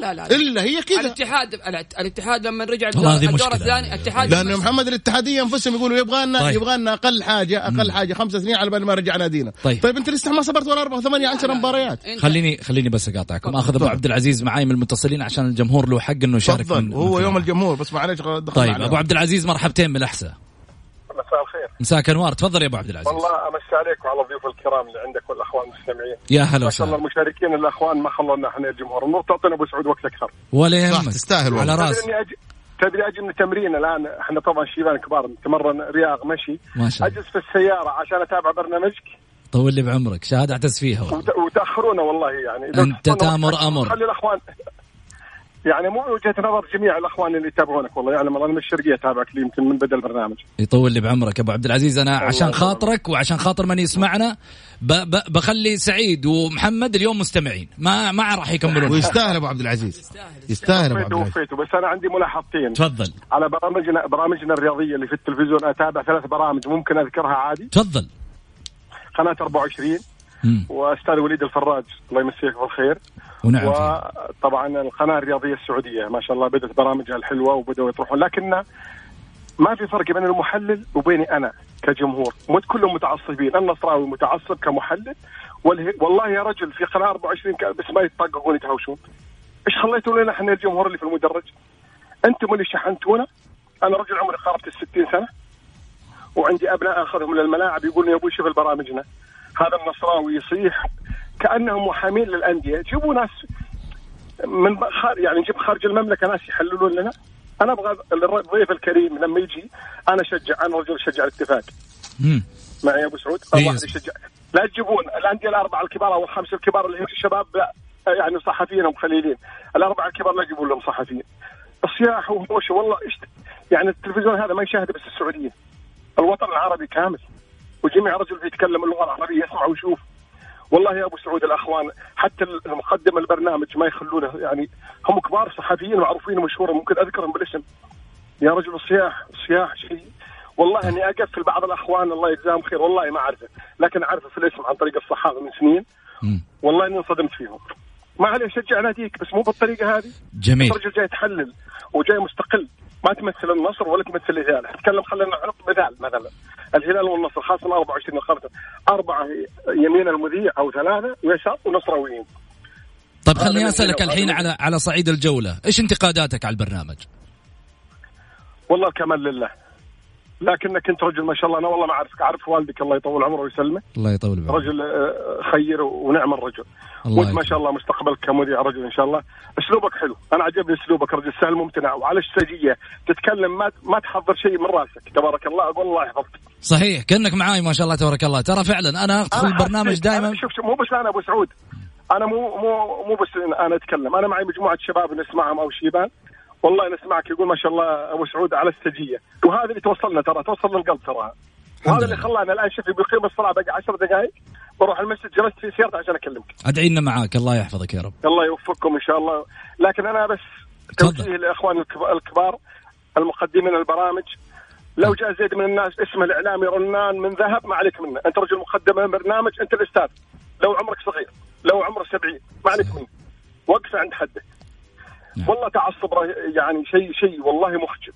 لا لا لا إلا هي كذا الاتحاد الات- الاتحاد لما رجع الدور. الثاني الاتحاد لأنه محمد الاتحادية أنفسهم يقولوا يبغى لنا طيب. يبغى لنا أقل حاجة أقل حاجة خمسة سنين على بال ما رجع نادينا طيب. طيب أنت لسه ما صبرت ولا أربع ثمانية عشر مباريات أنت- خليني خليني بس اقاطعكم أخذ أبو. عبد العزيز معاي من المتصلين عشان الجمهور له حق إنه يشارك تفضل من يوم. الجمهور بس معلش دخلنا طيب. أبو عبد العزيز مرحبتين من الأحساء مساء الخير. مساك أنوار. تفضل يا أبو عبد العزيز. والله أمسي عليك وعلى الضيوف الكرام اللي عندك والأخوان المستمعين. يا هلا ما شاء الله وسهلا المشاركين الأخوان ما خلونا إحنا الجمهور النور تعطينا أبو سعود وقت أكثر. ولا يهمك. تستاهل. على تدري راس إني أجي تدري أجي من التمرين الآن. إحنا طبعا شيبان كبار. نتمرن رياض مشي. ما شاء الله. أجلس في السيارة عشان أتابع برنامجك. طول لي بعمرك. شهادة أعتز فيها والله. وت- وتاخرونا والله يعني. تحطونا تامر أمر. خلي الاخوان يعني مو وجهة نظر جميع الأخوان اللي يتابعونك والله يعلم الله أنا من الشرقيه أتابعك لي يمكن من بدا البرنامج يطول لي بعمرك أبو عبد العزيز. أنا عشان. خاطرك وعشان خاطر من يسمعنا ب ب بخلي سعيد ومحمد اليوم مستمعين. ما ما راح يكملون. ويستاهل أبو عبد العزيز. يستاهل أبو عبد العزيز. وفيته بس أنا عندي ملاحظتين. تفضل. على برامجنا برامجنا الرياضية اللي في التلفزيون أتابع ثلاث برامج ممكن أذكرها عادي. تفضل. قناة 24 مم. وأستاذ وليد الفراج الله يمسيك بالخير. ونعم. وطبعا القناة الرياضية السعودية ما شاء الله بدأت برامجها الحلوة وبدأوا يطرحون لكن ما في فرق بين المحلل وبيني أنا كجمهور. مو كلهم متعصبين النصراوي متعصب كمحلل والله يا رجل في قناة 24 ك- بس ما يتطققون يتهاوشون. إيش خليتوا لنا إحنا الجمهور اللي في المدرج؟ أنتم اللي شحنتونا. أنا رجل عمري قاربت ال 60 سنة وعندي أبناء اخذهم للملاعب يقولون يا أبوي شوف برامجنا هذا النصراوي يصيح كأنهم محامين للأندية. جيبوا ناس من خارج يعني نجيب خارج المملكة ناس يحللون لنا. أنا أبغى الضيف الكريم لما يجي أنا أشجع أنا رجل أشجع الاتفاق. معي يا أبو سعود. إيه. الواحد يشجع. لا تجيبون. الأندية الأربعة الكبار أو الخمسة الكبار اللي هم الشباب لا، يعني صحفيين ومخليلين الأربعة الكبار لا يجيبون لهم صحفيين. الصياح وهوش والله إيش يعني التلفزيون هذا ما يشاهد بس السعوديه الوطن العربي كامل. وجميع رجل يتكلم اللغة العربية يسمع ويشوف. والله يا أبو سعود الأخوان حتى المقدم البرنامج ما يخلونه يعني هم كبار صحفيين معروفين ومشهورين ممكن أذكرهم بالاسم. يا رجل الصياح الصياح شيء. والله إني أقفل بعض الأخوان الله يجزاهم خير والله ما أعرفه. لكن أعرفه في الاسم عن طريق الصحافة من سنين. والله إني انصدمت فيهم. ما عليه شجع ناديك بس مو بالطريقة هذه؟ جميل. الرجل جاي تحلل وجاي مستقل. ما تمثل النصر ولا تمثل الهلال. تكلم خلينا نحط مثال مثلا. الهلال والنصر خاصة 24 الخمسه أربعة يمين المذيع أو ثلاثة ويسار ونصراويين. طيب خليني أسألك. الحين على على صعيد الجولة. إيش انتقاداتك على البرنامج؟ والله الكمال لله. لكنك انت رجل ما شاء الله. أنا والله ما أعرفك. أعرف والدك الله يطول عمره ويسلمه. الله يطول بعمرك رجل آه، خير ونعم الرجل. وانت ما. شاء الله مستقبلك كمذيع رجل إن شاء الله. أسلوبك حلو. أنا عجبني أسلوبك رجل. سهل ممتنع. وعلى السجية تتكلم ما ما تحضر شيء من راسك. تبارك الله. أقول الله يحفظك. صحيح. كأنك معاي ما شاء الله تبارك الله. ترى فعلا أنا ادخل البرنامج دائما شوف شوف مو بس أنا أبو سعود. أنا مو مو مو بس أنا أتكلم. أنا معي مجموعة شباب نسمعهم أو شيبان. والله نسمعك يقول ما شاء الله أبو سعود على السجية. وهذا اللي توصلنا ترى توصلنا القلب ترى. وهذا اللي. خلانا الآن شوف بيقيم الصلاة باقي 10 دقائق بروح المسجد جلست في سيارتي عشان أكلمك. أدعي لنا معاك. الله يحفظك يا رب. الله يوفقكم إن شاء الله. لكن أنا بس. توجيه الكب- الكبار المقدمين البرامج. لو جاء زيد من الناس اسمه الاعلامي رنان من ذهب ما عليك منه. أنت رجل مقدم برنامج أنت الأستاذ. لو عمرك صغير لو عمرك 70 ما عليك منه. وقفه عند حده. نعم. والله تعصب يعني شيء شيء والله مخجل.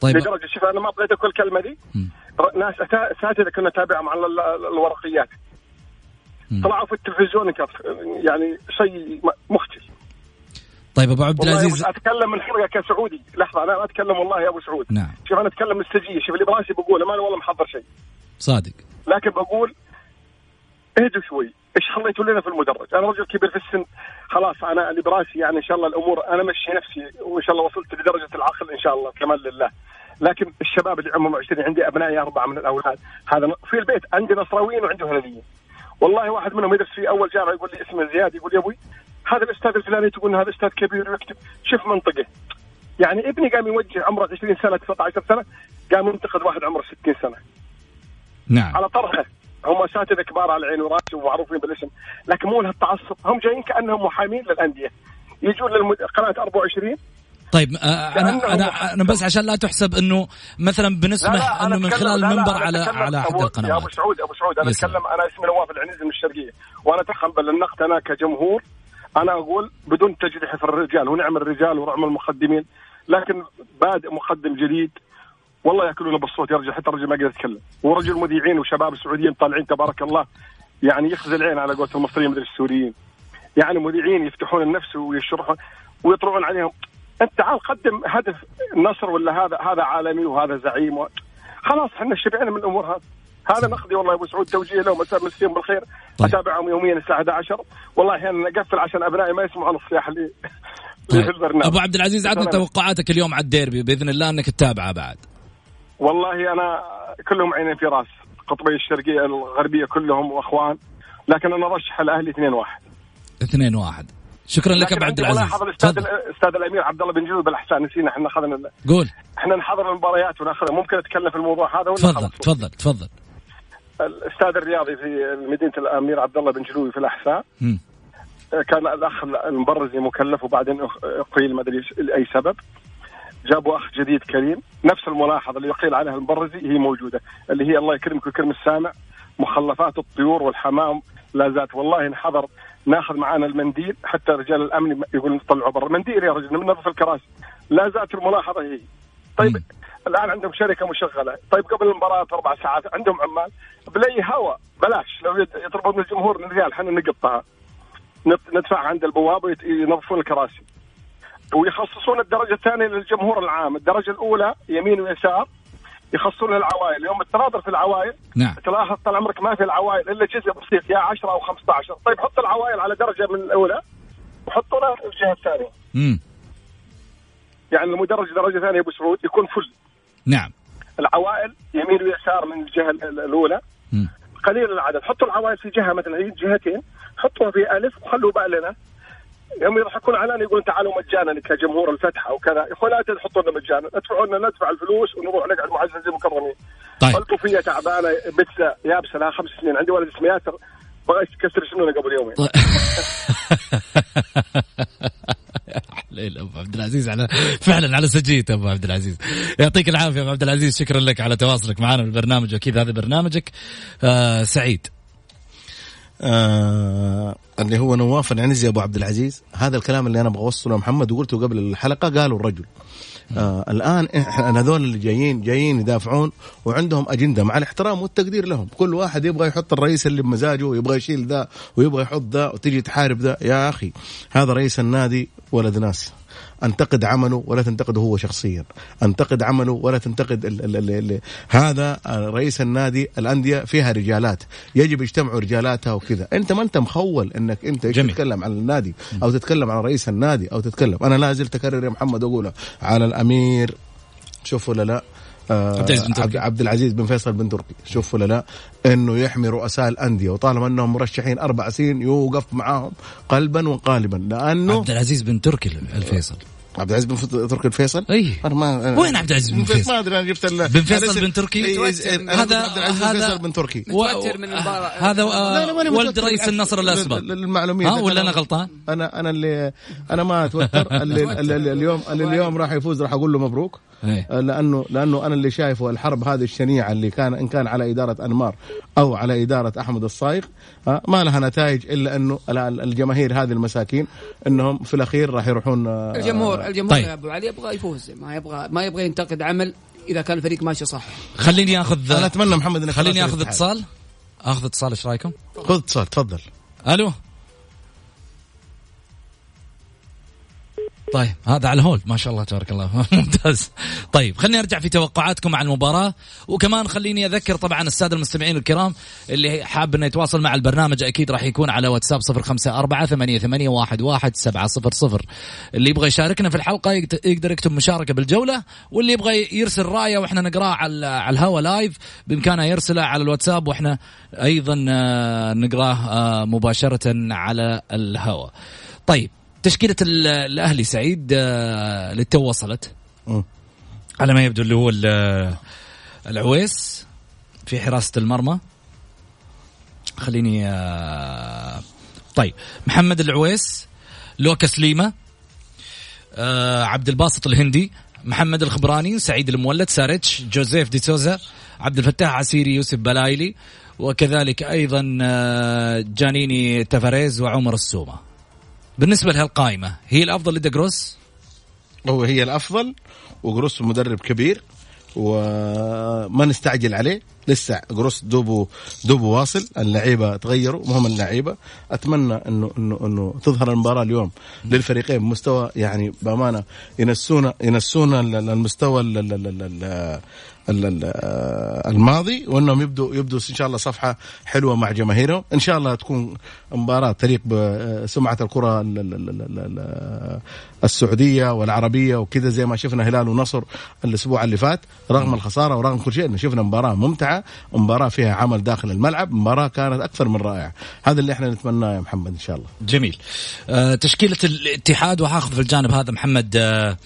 طيب. لدرجة شوف أنا ما بغيت أقول الكلمة دي ناس أساتذة كنا نتابعهم على ال- ال- الورقيات. طلعوا في التلفزيون كف- يعني شيء م- مخجل. طيب أبو عبد العزيز. أتكلم من حرقه كسعودي. لحظة أنا أتكلم والله يا أبو سعود. نعم. شوف أنا أتكلم من السجية. شوف اللي براسي بقوله ماني والله محضر شيء. صادق. لكن بقول اهدوا شوي. إيش خليتوا لنا في المدرج؟ أنا رجل كبير في السن. خلاص أنا اللي براسي يعني إن شاء الله الأمور أنا مشي نفسي وإن شاء الله وصلت لدرجة العقل إن شاء الله كمال لله. لكن الشباب اللي عمرهم 20 عندي ابنائي اربعه من الأولاد. هذا في البيت عندي نصراويين وعندي هلاليين والله واحد منهم يدرس في أول جامعة يقول لي اسمه زياد يقول يا أبوي هذا الأستاذ الفلاني تقول هذا أستاذ كبير ويكتب شوف منطقة. يعني ابني قام يوجه عمره 20 سنة 19 سنة قام ينتقد واحد عمره 60 سنة. نعم. على طرحه. هم اساتذه كبار على عيني وراسي ومعروفين بالاسم لكن مو لهالتعصب. هم جايين كأنهم محامين للأندية. يجون لقناه 24 طيب آه، أنا كأنه أنا أنا بس عشان لا تحسب إنه مثلا لا بنسمح لا انه أنا من خلال لا لا، المنبر على على أحد أبو- يا أبو القنوات سعود أبو سعود أنا. اتكلم أنا اسمي نواف العنزي من الشرقيه وأنا اتقبل النقد أنا كجمهور أنا أقول بدون تجريح في الرجال ونعم الرجال ونعم المقدمين لكن بادئ مقدم جديد. والله ياكلون بالصوت يا رجل حتى الرجل ما يقدر يتكلم. ورجل مذيعين وشباب سعوديين طالعين تبارك الله يعني يخزي العين على قولة المصريين مدري السوريين يعني مذيعين يفتحون النفس ويشرحون ويطلعون عليهم. أنت تعال قدم هدف النصر ولا هذا هذا عالمي وهذا زعيم و... خلاص إحنا شبعنا من الأمور هذه. هذا نقدي والله أبو سعود توجيه لهم مساء مسيهم بالخير. طيب. أتابعهم يوميا الساعة 11 والله أحيانا اقفل عشان أبنائي ما يسمعون الصياح اللي البرنامج. أبو عبد العزيز عطنا. توقعاتك اليوم على الديربي بإذن الله إنك تتابعه بعد. والله أنا كلهم عينين في رأس قطبي الشرقية الغربية كلهم وأخوان لكن أنا أرشح الأهلي 2 1 2 1 شكرا لك ابو عبد العزيز. حضر الأستاذ الأستاذ الأمير عبد الله بن جلول بالإحسان نسينا إحنا اخذنا قول. إحنا نحضر المباريات وناخذها. ممكن أتكلم في الموضوع هذا ولا تفضل؟ تفضل تفضل. الأستاذ الرياضي في مدينة الأمير عبد الله بن جلوي في الأحساء. كان الأخ المبرزي مكلف وبعدين أقيل ما أدري لأي سبب. جابوا اخ جديد كريم. نفس الملاحظة اللي يقيل عليها المبرزي هي موجودة اللي هي الله يكرمك ويكرم السامع. مخلفات الطيور والحمام لا زالت. والله نحضر ناخذ معانا المنديل. حتى رجال الأمن يقولون طلعوا برا. منديل يا رجل ننظف الكراسي. لا زالت الملاحظة هي. طيب. الآن عندهم شركة مشغلة. طيب قبل المباراة باربع ساعات عندهم عمال. بلاي هواء بلاش. لو يطلبون من الجمهور ريال إحنا نقطها. نت- ندفعها عند البواب وينظفون الكراسي. ويخصصون الدرجة الثانية للجمهور العام. الدرجة الأولى يمين ويسار يخصصون العوائل يوم التناظر في العوائل نعم. تلاحظ طال عمرك ما في العوائل إلا جزء بسيط يا 10 أو 15 طيب حط العوائل على درجة من الأولى وحطونا في الجهة الثانية. مم. يعني المدرج درجة ثانية أبو سعود يكون فل. نعم. العوائل يمين ويسار من الجهة ال- الأولى. مم. قليل العدد. حطوا العوائل في جهة مثلا هي جهتين حطوها في ألف وخلوا باء يوم يضحكون علينا يقولون تعالوا مجانا كجمهور الفتح أو كذا. يا إخوان لا تحطوا لنا مجانا. ادفعوا لنا ندفع الفلوس ونروح نقعد معززين مكرمين طيب. الطوفيه تعبانة بيتزا يابسة لها خمس سنين. عندي ولد اسمه ياسر. بغى يكسر سنونه قبل يومين. طيب. حليل أبو عبد العزيز على فعلا على سجيته أبو عبد العزيز. يعطيك العافية أبو عبد العزيز. شكرا لك على تواصلك معنا في البرنامج وأكيد هذا برنامجك. آه سعيد. آه اللي هو نواف العنزي أبو عبد العزيز. هذا الكلام اللي أنا أبغى اوصله محمد وقلته قبل الحلقة قالوا الرجل. آه الآن إحنا هذول اللي جايين جايين يدافعون وعندهم أجندة مع الاحترام والتقدير لهم. كل واحد يبغى يحط الرئيس اللي بمزاجه ويبغى يشيل ذا ويبغى يحط ذا وتجي تحارب ذا. يا أخي هذا رئيس النادي ولد ناس. أنتقد عمله ولا تنتقده هو شخصيا. أنتقد عمله ولا تنتقد ال ال ال ال هذا رئيس النادي الأندية فيها رجالات. يجب يجتمعوا رجالاتها وكذا. أنت ما أنت مخول إنك أنت جميل. تتكلم عن النادي أو تتكلم عن رئيس النادي أو تتكلم. أنا لا زلت أكرر يا محمد اقولها على الأمير. شوف ولا لا. عبد العزيز بن تركي. عبد, عبد العزيز بن فيصل بن تركي. شوف ولا لا؟ إنه يحمي رؤساء الأندية وطالما إنهم مرشحين أربع سنين يوقف معاهم قلبا وقالبا لأنه عبد العزيز بن تركي الفيصل. عبد العزيز بن تركي الفيصل أي أنا ما وين عبد العزيز بن فيصل؟ ما أدري أنا جبت ال- بن فيصل بن تركي؟ إيه، إيه، متوتر. أنا قلت هذا- عبد العزيز بن هذا- فيصل بن تركي متوتر من المباراة. هذا ولد. رئيس النصر الأسبق للمعلوميه ها ولا أنا غلطان؟ أنا أنا اللي أنا ما أتوتر اللي, اللي, اللي اليوم اللي اليوم راح يفوز راح أقول له مبروك إيه. لأنه لأنه أنا اللي شايفه الحرب هذه الشنيعة اللي كان إن كان على إدارة أنمار أو على إدارة أحمد الصايغ آه، ما لها نتائج إلا أنه ال- الجماهير هذه المساكين إنهم في الأخير راح يروحون آه، الجمهور الجمهور طيب. يا أبو علي يبغى يفوز ما يبغى ما يبغى ينتقد عمل إذا كان الفريق ماشي صح خليني اخذ أنا أتمنى محمد إنك خليني آخذ. اتصال آخذ اتصال إيش رأيكم؟ خذ اتصال تفضل ألو طيب هذا على الهولد ما شاء الله تبارك الله. ممتاز. طيب خليني أرجع في توقعاتكم عن المباراة. وكمان خليني أذكر طبعا السادة المستمعين الكرام اللي حاب إنه يتواصل مع البرنامج أكيد راح يكون على واتساب 054 ثمانية ثمانية واحد واحد سبعة صفر صفر. اللي يبغى يشاركنا في الحلقة يقدر يكتب مشاركة بالجولة واللي يبغى يرسل رأيه وإحنا نقرأه على على الهوا لايف بإمكانه يرسله على الواتساب وإحنا أيضا آه، نقراه آه، مباشرة على الهوا طيب تشكيلة ال- الأهلي سعيد آه، للتو وصلت. على ما يبدو اللي هو ال- العويس في حراسة المرمى. خليني آه، طيب. محمد العويس لوكاس ليما آه، عبد الباسط الهندي محمد الخبراني سعيد المولد ساريتش جوزيف دي سوزا عبد الفتاح عسيري يوسف بلايلي وكذلك أيضا جانيني تافاريز وعمر السومة. بالنسبة لهالقائمة هي الأفضل لدقروس هو هي الأفضل وجروس مدرب كبير وما نستعجل عليه. لسه جروس دوبه دوبه واصل اللعيبة تغيروا مهم اللعيبة. أتمنى إنه إنه إنه تظهر المباراة اليوم للفريقين بمستوى يعني بأمانة ينسونا ينسونا ال- ال- المستوى ال- الماضي وإنهم يبدوا يبدوا إن شاء الله صفحة حلوة مع جماهيرهم. إن شاء الله تكون مباراة تليق بسمعه الكرة ال- ال- ال- ال- ال- السعودية والعربية وكذا زي ما شفنا هلال ونصر الأسبوع اللي فات رغم الخسارة ورغم كل شيء إنه شفنا مباراة ممتعة مباراة فيها عمل داخل الملعب مباراة كانت أكثر من رائعة. هذا اللي إحنا نتمناه يا محمد إن شاء الله. جميل. آه، تشكيلة الاتحاد وحاخذ في الجانب هذا محمد آه، آه،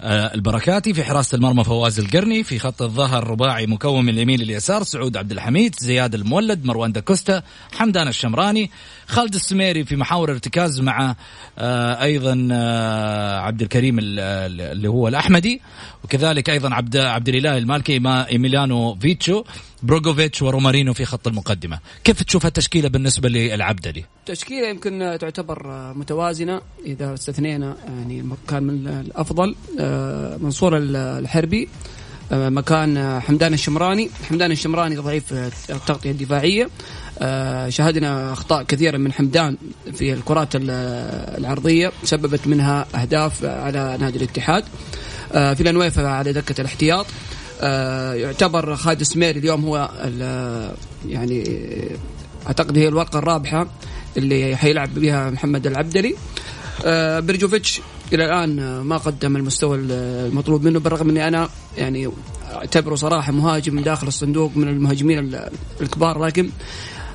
البركاتي في حراسة المرمى فواز القرني في خط الظهر رباعي مكون من اليمين لليسار سعود عبد الحميد زياد المولد مروان داكوستا حمدان الشمراني خالد السميري في محاور ارتكاز مع آه، أيضا آه، عبد الكريم ال- ال- اللي هو الأحمدي وكذلك أيضا عبد عبد الإله المالكي مع إيميليانو فيتشو. بروغوفيتش ورومارينو في خط المقدمة. كيف تشوف التشكيلة بالنسبة للعبدلي تشكيلة يمكن تعتبر متوازنة إذا استثنينا يعني كان من الأفضل. آه، منصور الحربي آه، مكان حمدان الشمراني. حمدان الشمراني ضعيف في التغطية الدفاعية. آه، شاهدنا أخطاء كثيرة من حمدان في الكرات ال- العرضية سببت منها أهداف على نادي الاتحاد. في الأنويفة على دكة الاحتياط. يعتبر خالد السميري اليوم هو ال- يعني أعتقد هي الورقة الرابحة اللي حيلعب بها محمد العبدلي. آه، برجوفيتش إلى الآن آه، ما قدم المستوى المطلوب منه بالرغم إني أنا يعني أعتبره صراحة مهاجم من داخل الصندوق من المهاجمين ال- الكبار لكن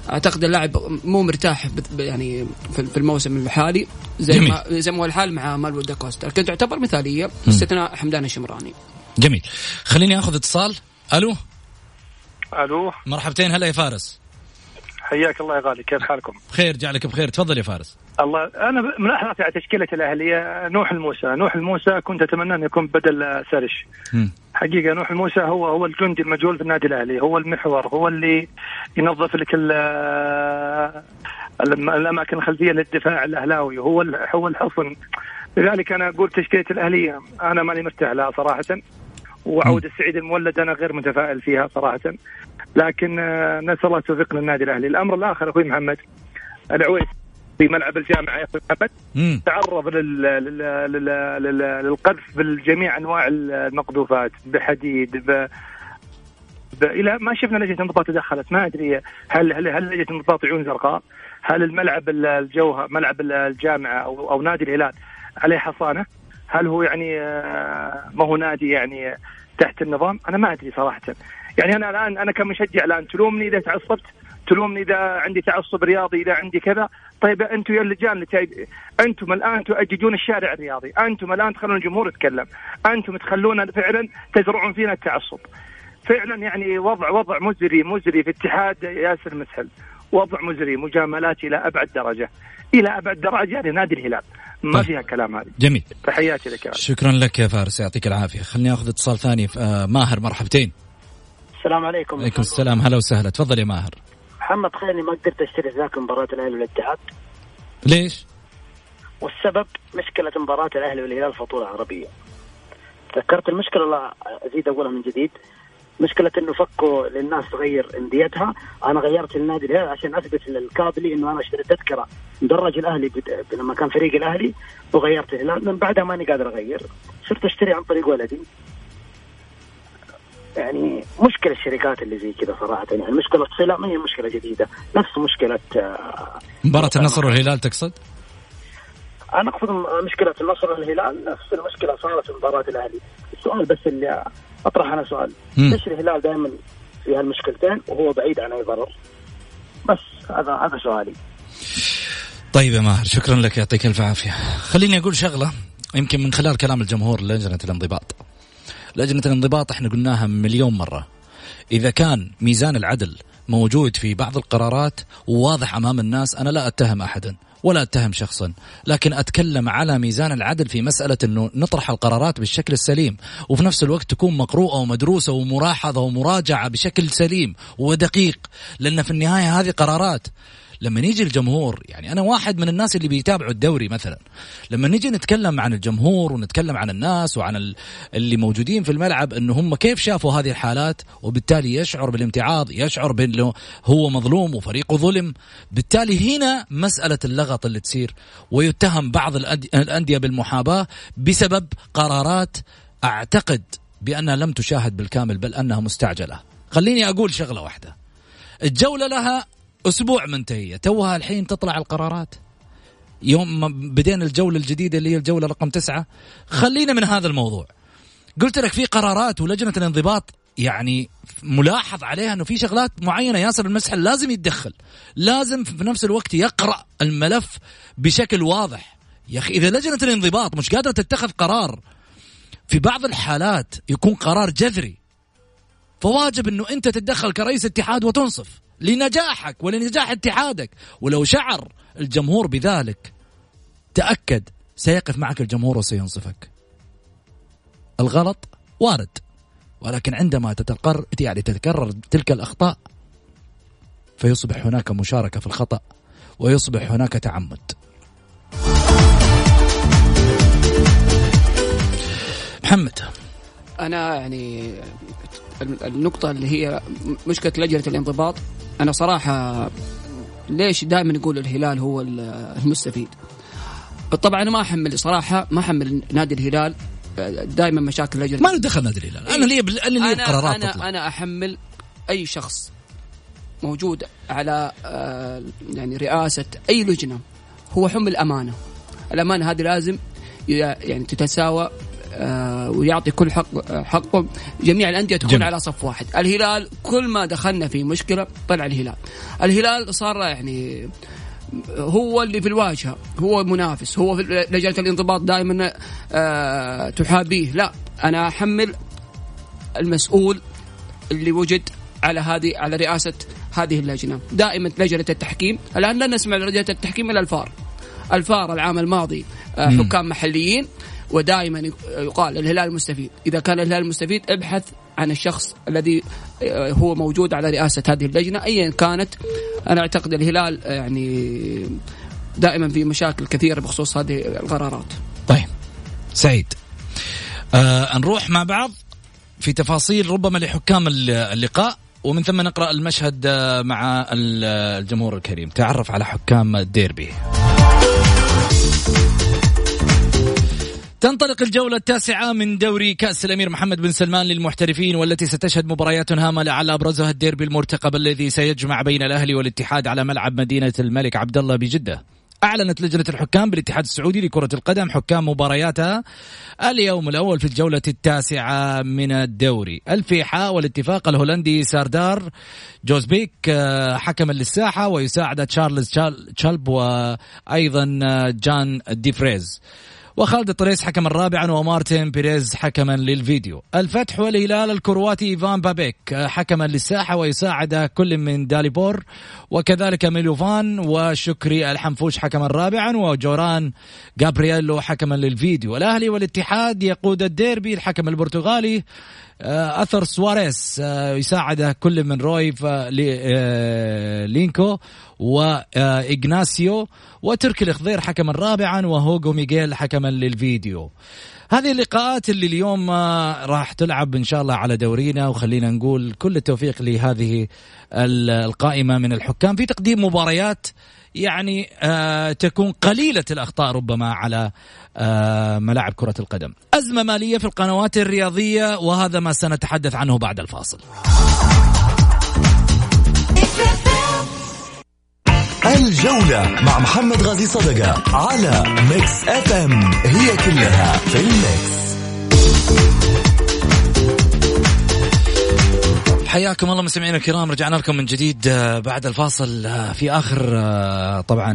أعتقد اللاعب مو مرتاح يعني في في الموسم الحالي زي جميل. ما زي ما هو الحال مع مالو داكوستا لكن تعتبر مثالية باستثناء حمدان الشمراني. جميل خليني آخذ اتصال ألو ألو مرحبتين هلا يا فارس حياك الله يا غالي كيف حالكم؟ بخير جعلك بخير تفضل يا فارس الله أنا ملاحظتي على تشكيلة الأهلية نوح الموسى، نوح الموسى كنت أتمنى انه يكون بدل سرش. مم. حقيقة نوح الموسى هو هو الجندي المجهول في النادي الأهلي، هو المحور، هو اللي ينظف لك الأماكن الخلفية للدفاع الأهلاوي، هو هو الحصن. لذلك أنا أقول تشكيلة الأهلية أنا ماني مرتاح لها صراحة. وعودة السعيد المولد أنا غير متفائل فيها صراحة. لكن آه، نسأل الله التوفيق للنادي الأهلي، الأمر الآخر أخوي محمد العويس في ملعب الجامعة يا أخوي محمد. تعرض لل... لل... لل... لل... للقذف بالجميع أنواع المقذوفات بحديد ب... ب... إلى ما شفنا لجنه الانضباط تدخلت ما أدري هل هل هل لجنه الانضباط عيون زرقاء؟ هل الملعب الجوهر ملعب الجامعة أو أو نادي الهلال عليه حصانة؟ هل هو يعني آه، ما هو نادي يعني تحت النظام؟ أنا ما أدري صراحة. يعني أنا الآن أنا كمشجع الآن تلومني إذا تعصبت تلومني إذا عندي تعصب رياضي إذا عندي كذا طيب أنتم يا اللجان اللي. أنتم الآن تؤججون الشارع الرياضي أنتم الآن تخلون الجمهور يتكلم أنتم تخلونا فعلا تزرعون فينا التعصب فعلا يعني وضع وضع مزري مزري في اتحاد ياسر مسهل وضع مزري مجاملات إلى أبعد درجة إلى أبعد درجة لنادي الهلال. ما طيب. فيها كلام هذه جميل. تحياتي لك يا. شكرا لك يا فارس يعطيك العافية. خليني أخذ اتصال ثاني. آه ماهر مرحبتين. السلام عليكم. عليكم السلام. هلا وسهلا. تفضل يا ماهر. محمد تخيل ما قدرت أشتري ذاك مباراة الأهلي والاتحاد. ليش؟ والسبب مشكلة مباراة الأهلي والهلال فطورة عربية. تذكرت المشكلة لا أزيد أقولها من جديد؟ مشكلة إنه فكوا للناس تغير انديتها، أنا غيرت النادي الهلال عشان أثبت للكابلي إنه أنا اشتريت تذكرة مدرج الأهلي بد- لما كان فريق الأهلي وغيرت الهلال، من بعدها ماني قادر أغير، صرت أشتري عن طريق ولدي. يعني مشكلة الشركات اللي زي كذا صراحة. يعني مشكلة صلة ما هي مشكلة جديدة، نفس مشكلة آه، مباراة النصر. والهلال تقصد؟ أنا أقصد مشكلة النصر والهلال نفس المشكلة صارت في مباراة الأهلي. السؤال بس اللي أطرح أنا سؤال. ليش الهلال دائما في هالمشكلتين وهو بعيد عن أي ضرر؟ بس هذا هذا سؤالي. طيب يا ماهر شكرا لك يعطيك ألف عافية. خليني أقول شغلة يمكن من خلال كلام الجمهور لجنة الانضباط. لجنة الانضباط إحنا قلناها مليون مرة. إذا كان ميزان العدل موجود في بعض القرارات وواضح أمام الناس أنا لا أتهم أحدا ولا أتهم شخصا لكن أتكلم على ميزان العدل في مسألة إنه نطرح القرارات بالشكل السليم وفي نفس الوقت تكون مقروءة ومدروسة وملاحظه ومراجعة بشكل سليم ودقيق لأن في النهاية هذه قرارات لما يجي الجمهور يعني أنا واحد من الناس اللي بيتابعوا الدوري مثلا لما نيجي نتكلم عن الجمهور ونتكلم عن الناس وعن ال- اللي موجودين في الملعب إنه هم كيف شافوا هذه الحالات وبالتالي يشعر بالامتعاض يشعر بأنه هو مظلوم وفريقه ظلم بالتالي هنا مسألة اللغط اللي تصير ويتهم بعض الأندية بالمحاباة بسبب قرارات أعتقد بأنها لم تشاهد بالكامل بل أنها مستعجلة. خليني أقول شغلة واحدة. الجولة لها أسبوع منتهيه توها الحين تطلع القرارات. يوم ما بدينا الجولة الجديدة اللي هي الجولة رقم تسعة. خلينا من هذا الموضوع. قلت لك في قرارات ولجنة الانضباط يعني ملاحظ عليها إنه في شغلات معينة ياسر المسحل لازم يتدخل. لازم في نفس الوقت يقرأ الملف بشكل واضح. يا أخي إذا لجنة الانضباط مش قادرة تتخذ قرار في بعض الحالات يكون قرار جذري فواجب إنه أنت تتدخل كرئيس اتحاد وتنصف. لنجاحك ولنجاح اتحادك. ولو شعر الجمهور بذلك تأكد سيقف معك الجمهور وسينصفك. الغلط وارد ولكن عندما تتقر يعني تتكرر تلك الأخطاء فيصبح هناك مشاركة في الخطأ ويصبح هناك تعمد. محمد. أنا يعني النقطة اللي هي مشكلة لجنة الانضباط. أنا صراحة ليش دائما يقول الهلال هو المستفيد؟ طبعا أنا ما أحمل صراحة ما أحمل نادي الهلال دائما مشاكل لجنة ما له دخل نادي الهلال. أنا لي أنا لي أنا قرارات أنا, تطلع أنا أحمل أي شخص موجود على آه، يعني رئاسة أي لجنة هو حمل أمانة الأمانة هذه لازم يعني تتساوى ويعطي كل حق حقه. جميع الأندية تكون جميل. على صف واحد. الهلال كل ما دخلنا في مشكلة طلع الهلال. الهلال صار يعني هو اللي في الواجهة هو المنافس هو في لجنة الانضباط دائما آه، تحابيه. لا أنا أحمل المسؤول اللي وجد على هذه على رئاسة هذه اللجنة. دائما لجنة التحكيم. الآن لا نسمع لجنة التحكيم إلا الفار. الفار العام الماضي آه،. حكام محليين. ودائما يقال الهلال مستفيد. إذا كان الهلال مستفيد ابحث عن الشخص الذي آه، هو موجود على رئاسة هذه اللجنة. ايا كانت أنا أعتقد الهلال آه، يعني دائما في مشاكل كثيرة بخصوص هذه القرارات. طيب. سعيد. آه نروح مع بعض في تفاصيل ربما لحكام الل- اللقاء ومن ثم نقرأ المشهد آه، مع ال- الجمهور الكريم. تعرف على حكام الديربي. تنطلق الجولة التاسعة من دوري كأس الأمير محمد بن سلمان للمحترفين والتي ستشهد مباريات هامة لعل أبرزها الديربي المرتقب الذي سيجمع بين الأهلي والاتحاد على ملعب مدينة الملك عبد الله بجدة. أعلنت لجنة الحكام بالاتحاد السعودي لكرة القدم حكام مبارياتها اليوم الأول في الجولة التاسعة من الدوري الفيحاء والاتفاق الهولندي ساردار جوزبيك آه، حكما للساحة ويساعد تشارلز تشالب وأيضا آه، جان ديفريز وخالد الطريس حكما رابعا ومارتن بيريز حكما للفيديو. الفتح والهلال الكرواتي إيفان بابيك حكما للساحة ويساعد كل من داليبور وكذلك ميلوفان وشكري الحنفوش حكما رابعا وجوران جابرييلو حكما للفيديو. الأهلي والاتحاد يقود الديربي الحكم البرتغالي آه، آثر سواريز آه، يساعد كل من رويف آه، لينكو واغناسيو وتركي الخضير حكما رابعا وهوغو ميغيل حكما للفيديو. هذه اللقاءات اللي اليوم راح تلعب إن شاء الله على دورينا وخلينا نقول كل التوفيق لهذه القائمة من الحكام. في تقديم مباريات يعني آه تكون قليلة الأخطاء ربما على آه ملاعب كرة القدم. أزمة مالية في القنوات الرياضية وهذا ما سنتحدث عنه بعد الفاصل. الجولة مع محمد غازي صدقة على Mix FM هي كلها في ال mix حياكم الله مستمعينا الكرام رجعنا لكم من جديد آه، بعد الفاصل آه، في آخر آه، طبعا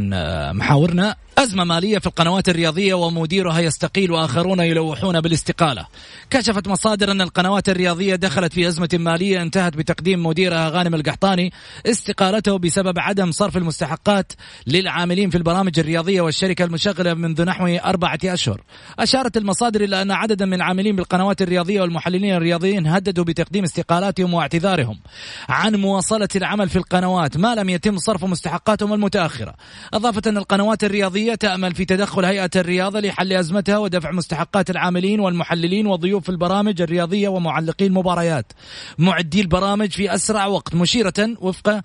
محاورنا. أزمة مالية في القنوات الرياضية ومديرها يستقيل وآخرون يلوحون بالاستقالة. كشفت مصادر أن القنوات الرياضية دخلت في أزمة مالية انتهت بتقديم مديرها غانم القحطاني استقالته بسبب عدم صرف المستحقات للعاملين في البرامج الرياضية والشركة المشغلة منذ نحو أربعة أشهر. أشارت المصادر إلى أن عددا من العاملين بالقنوات الرياضية والمحللين الرياضيين هددوا بتقديم استقالاتهم واعتذارهم عن مواصلة العمل في القنوات ما لم يتم صرف مستحقاتهم المتأخرة. أضافت أن القنوات الرياضية السعودية تأمل في تدخل هيئة الرياضة لحل أزمتها ودفع مستحقات العاملين والمحللين وضيوف البرامج الرياضية ومعلقي المباريات معدي البرامج في أسرع وقت مشيرة وفق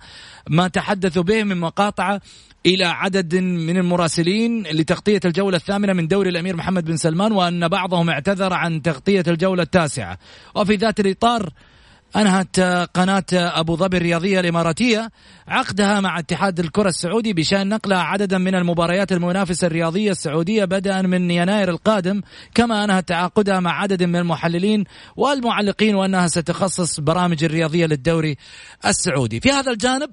ما تحدثوا به من مقاطعة إلى عدد من المراسلين لتغطية الجولة الثامنة من دوري الأمير محمد بن سلمان وأن بعضهم اعتذر عن تغطية الجولة التاسعة. وفي ذات الإطار أنهت قناة أبو ظبي الرياضية الإماراتية عقدها مع اتحاد الكرة السعودي بشأن نقلها عددا من المباريات المنافسة الرياضية السعودية بدءا من يناير القادم كما أنهت تعاقدها مع عدد من المحللين والمعلقين وأنها ستخصص برامج الرياضية للدوري السعودي. في هذا الجانب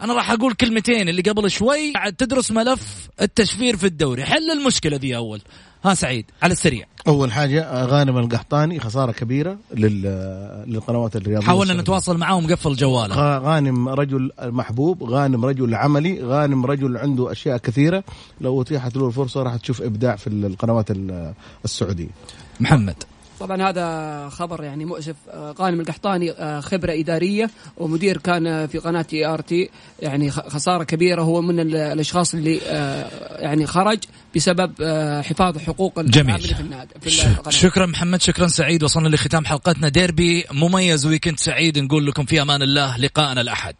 أنا راح أقول كلمتين اللي قبل شوي تدرس ملف التشفير في الدوري. حل المشكلة ذي أول. ها سعيد على السريع. أول حاجة غانم القحطاني خسارة كبيرة للقنوات الرياضية حاولنا نتواصل معاه ومقفل جواله غانم رجل محبوب غانم رجل عملي غانم رجل عنده أشياء كثيرة. لو اتيحت له الفرصة راح تشوف إبداع في القنوات السعودية. محمد. طبعا هذا خبر يعني مؤسف. آه، غانم القحطاني آه، خبرة إدارية ومدير كان في قناة ART. يعني خسارة كبيرة هو من الأشخاص اللي آه، يعني خرج بسبب حفاظ حقوق جميل. في النادي في شكرا محمد شكرا سعيد. وصلنا لختام حلقتنا. ديربي مميز ويكند سعيد. نقول لكم في أمان الله لقاءنا الأحد.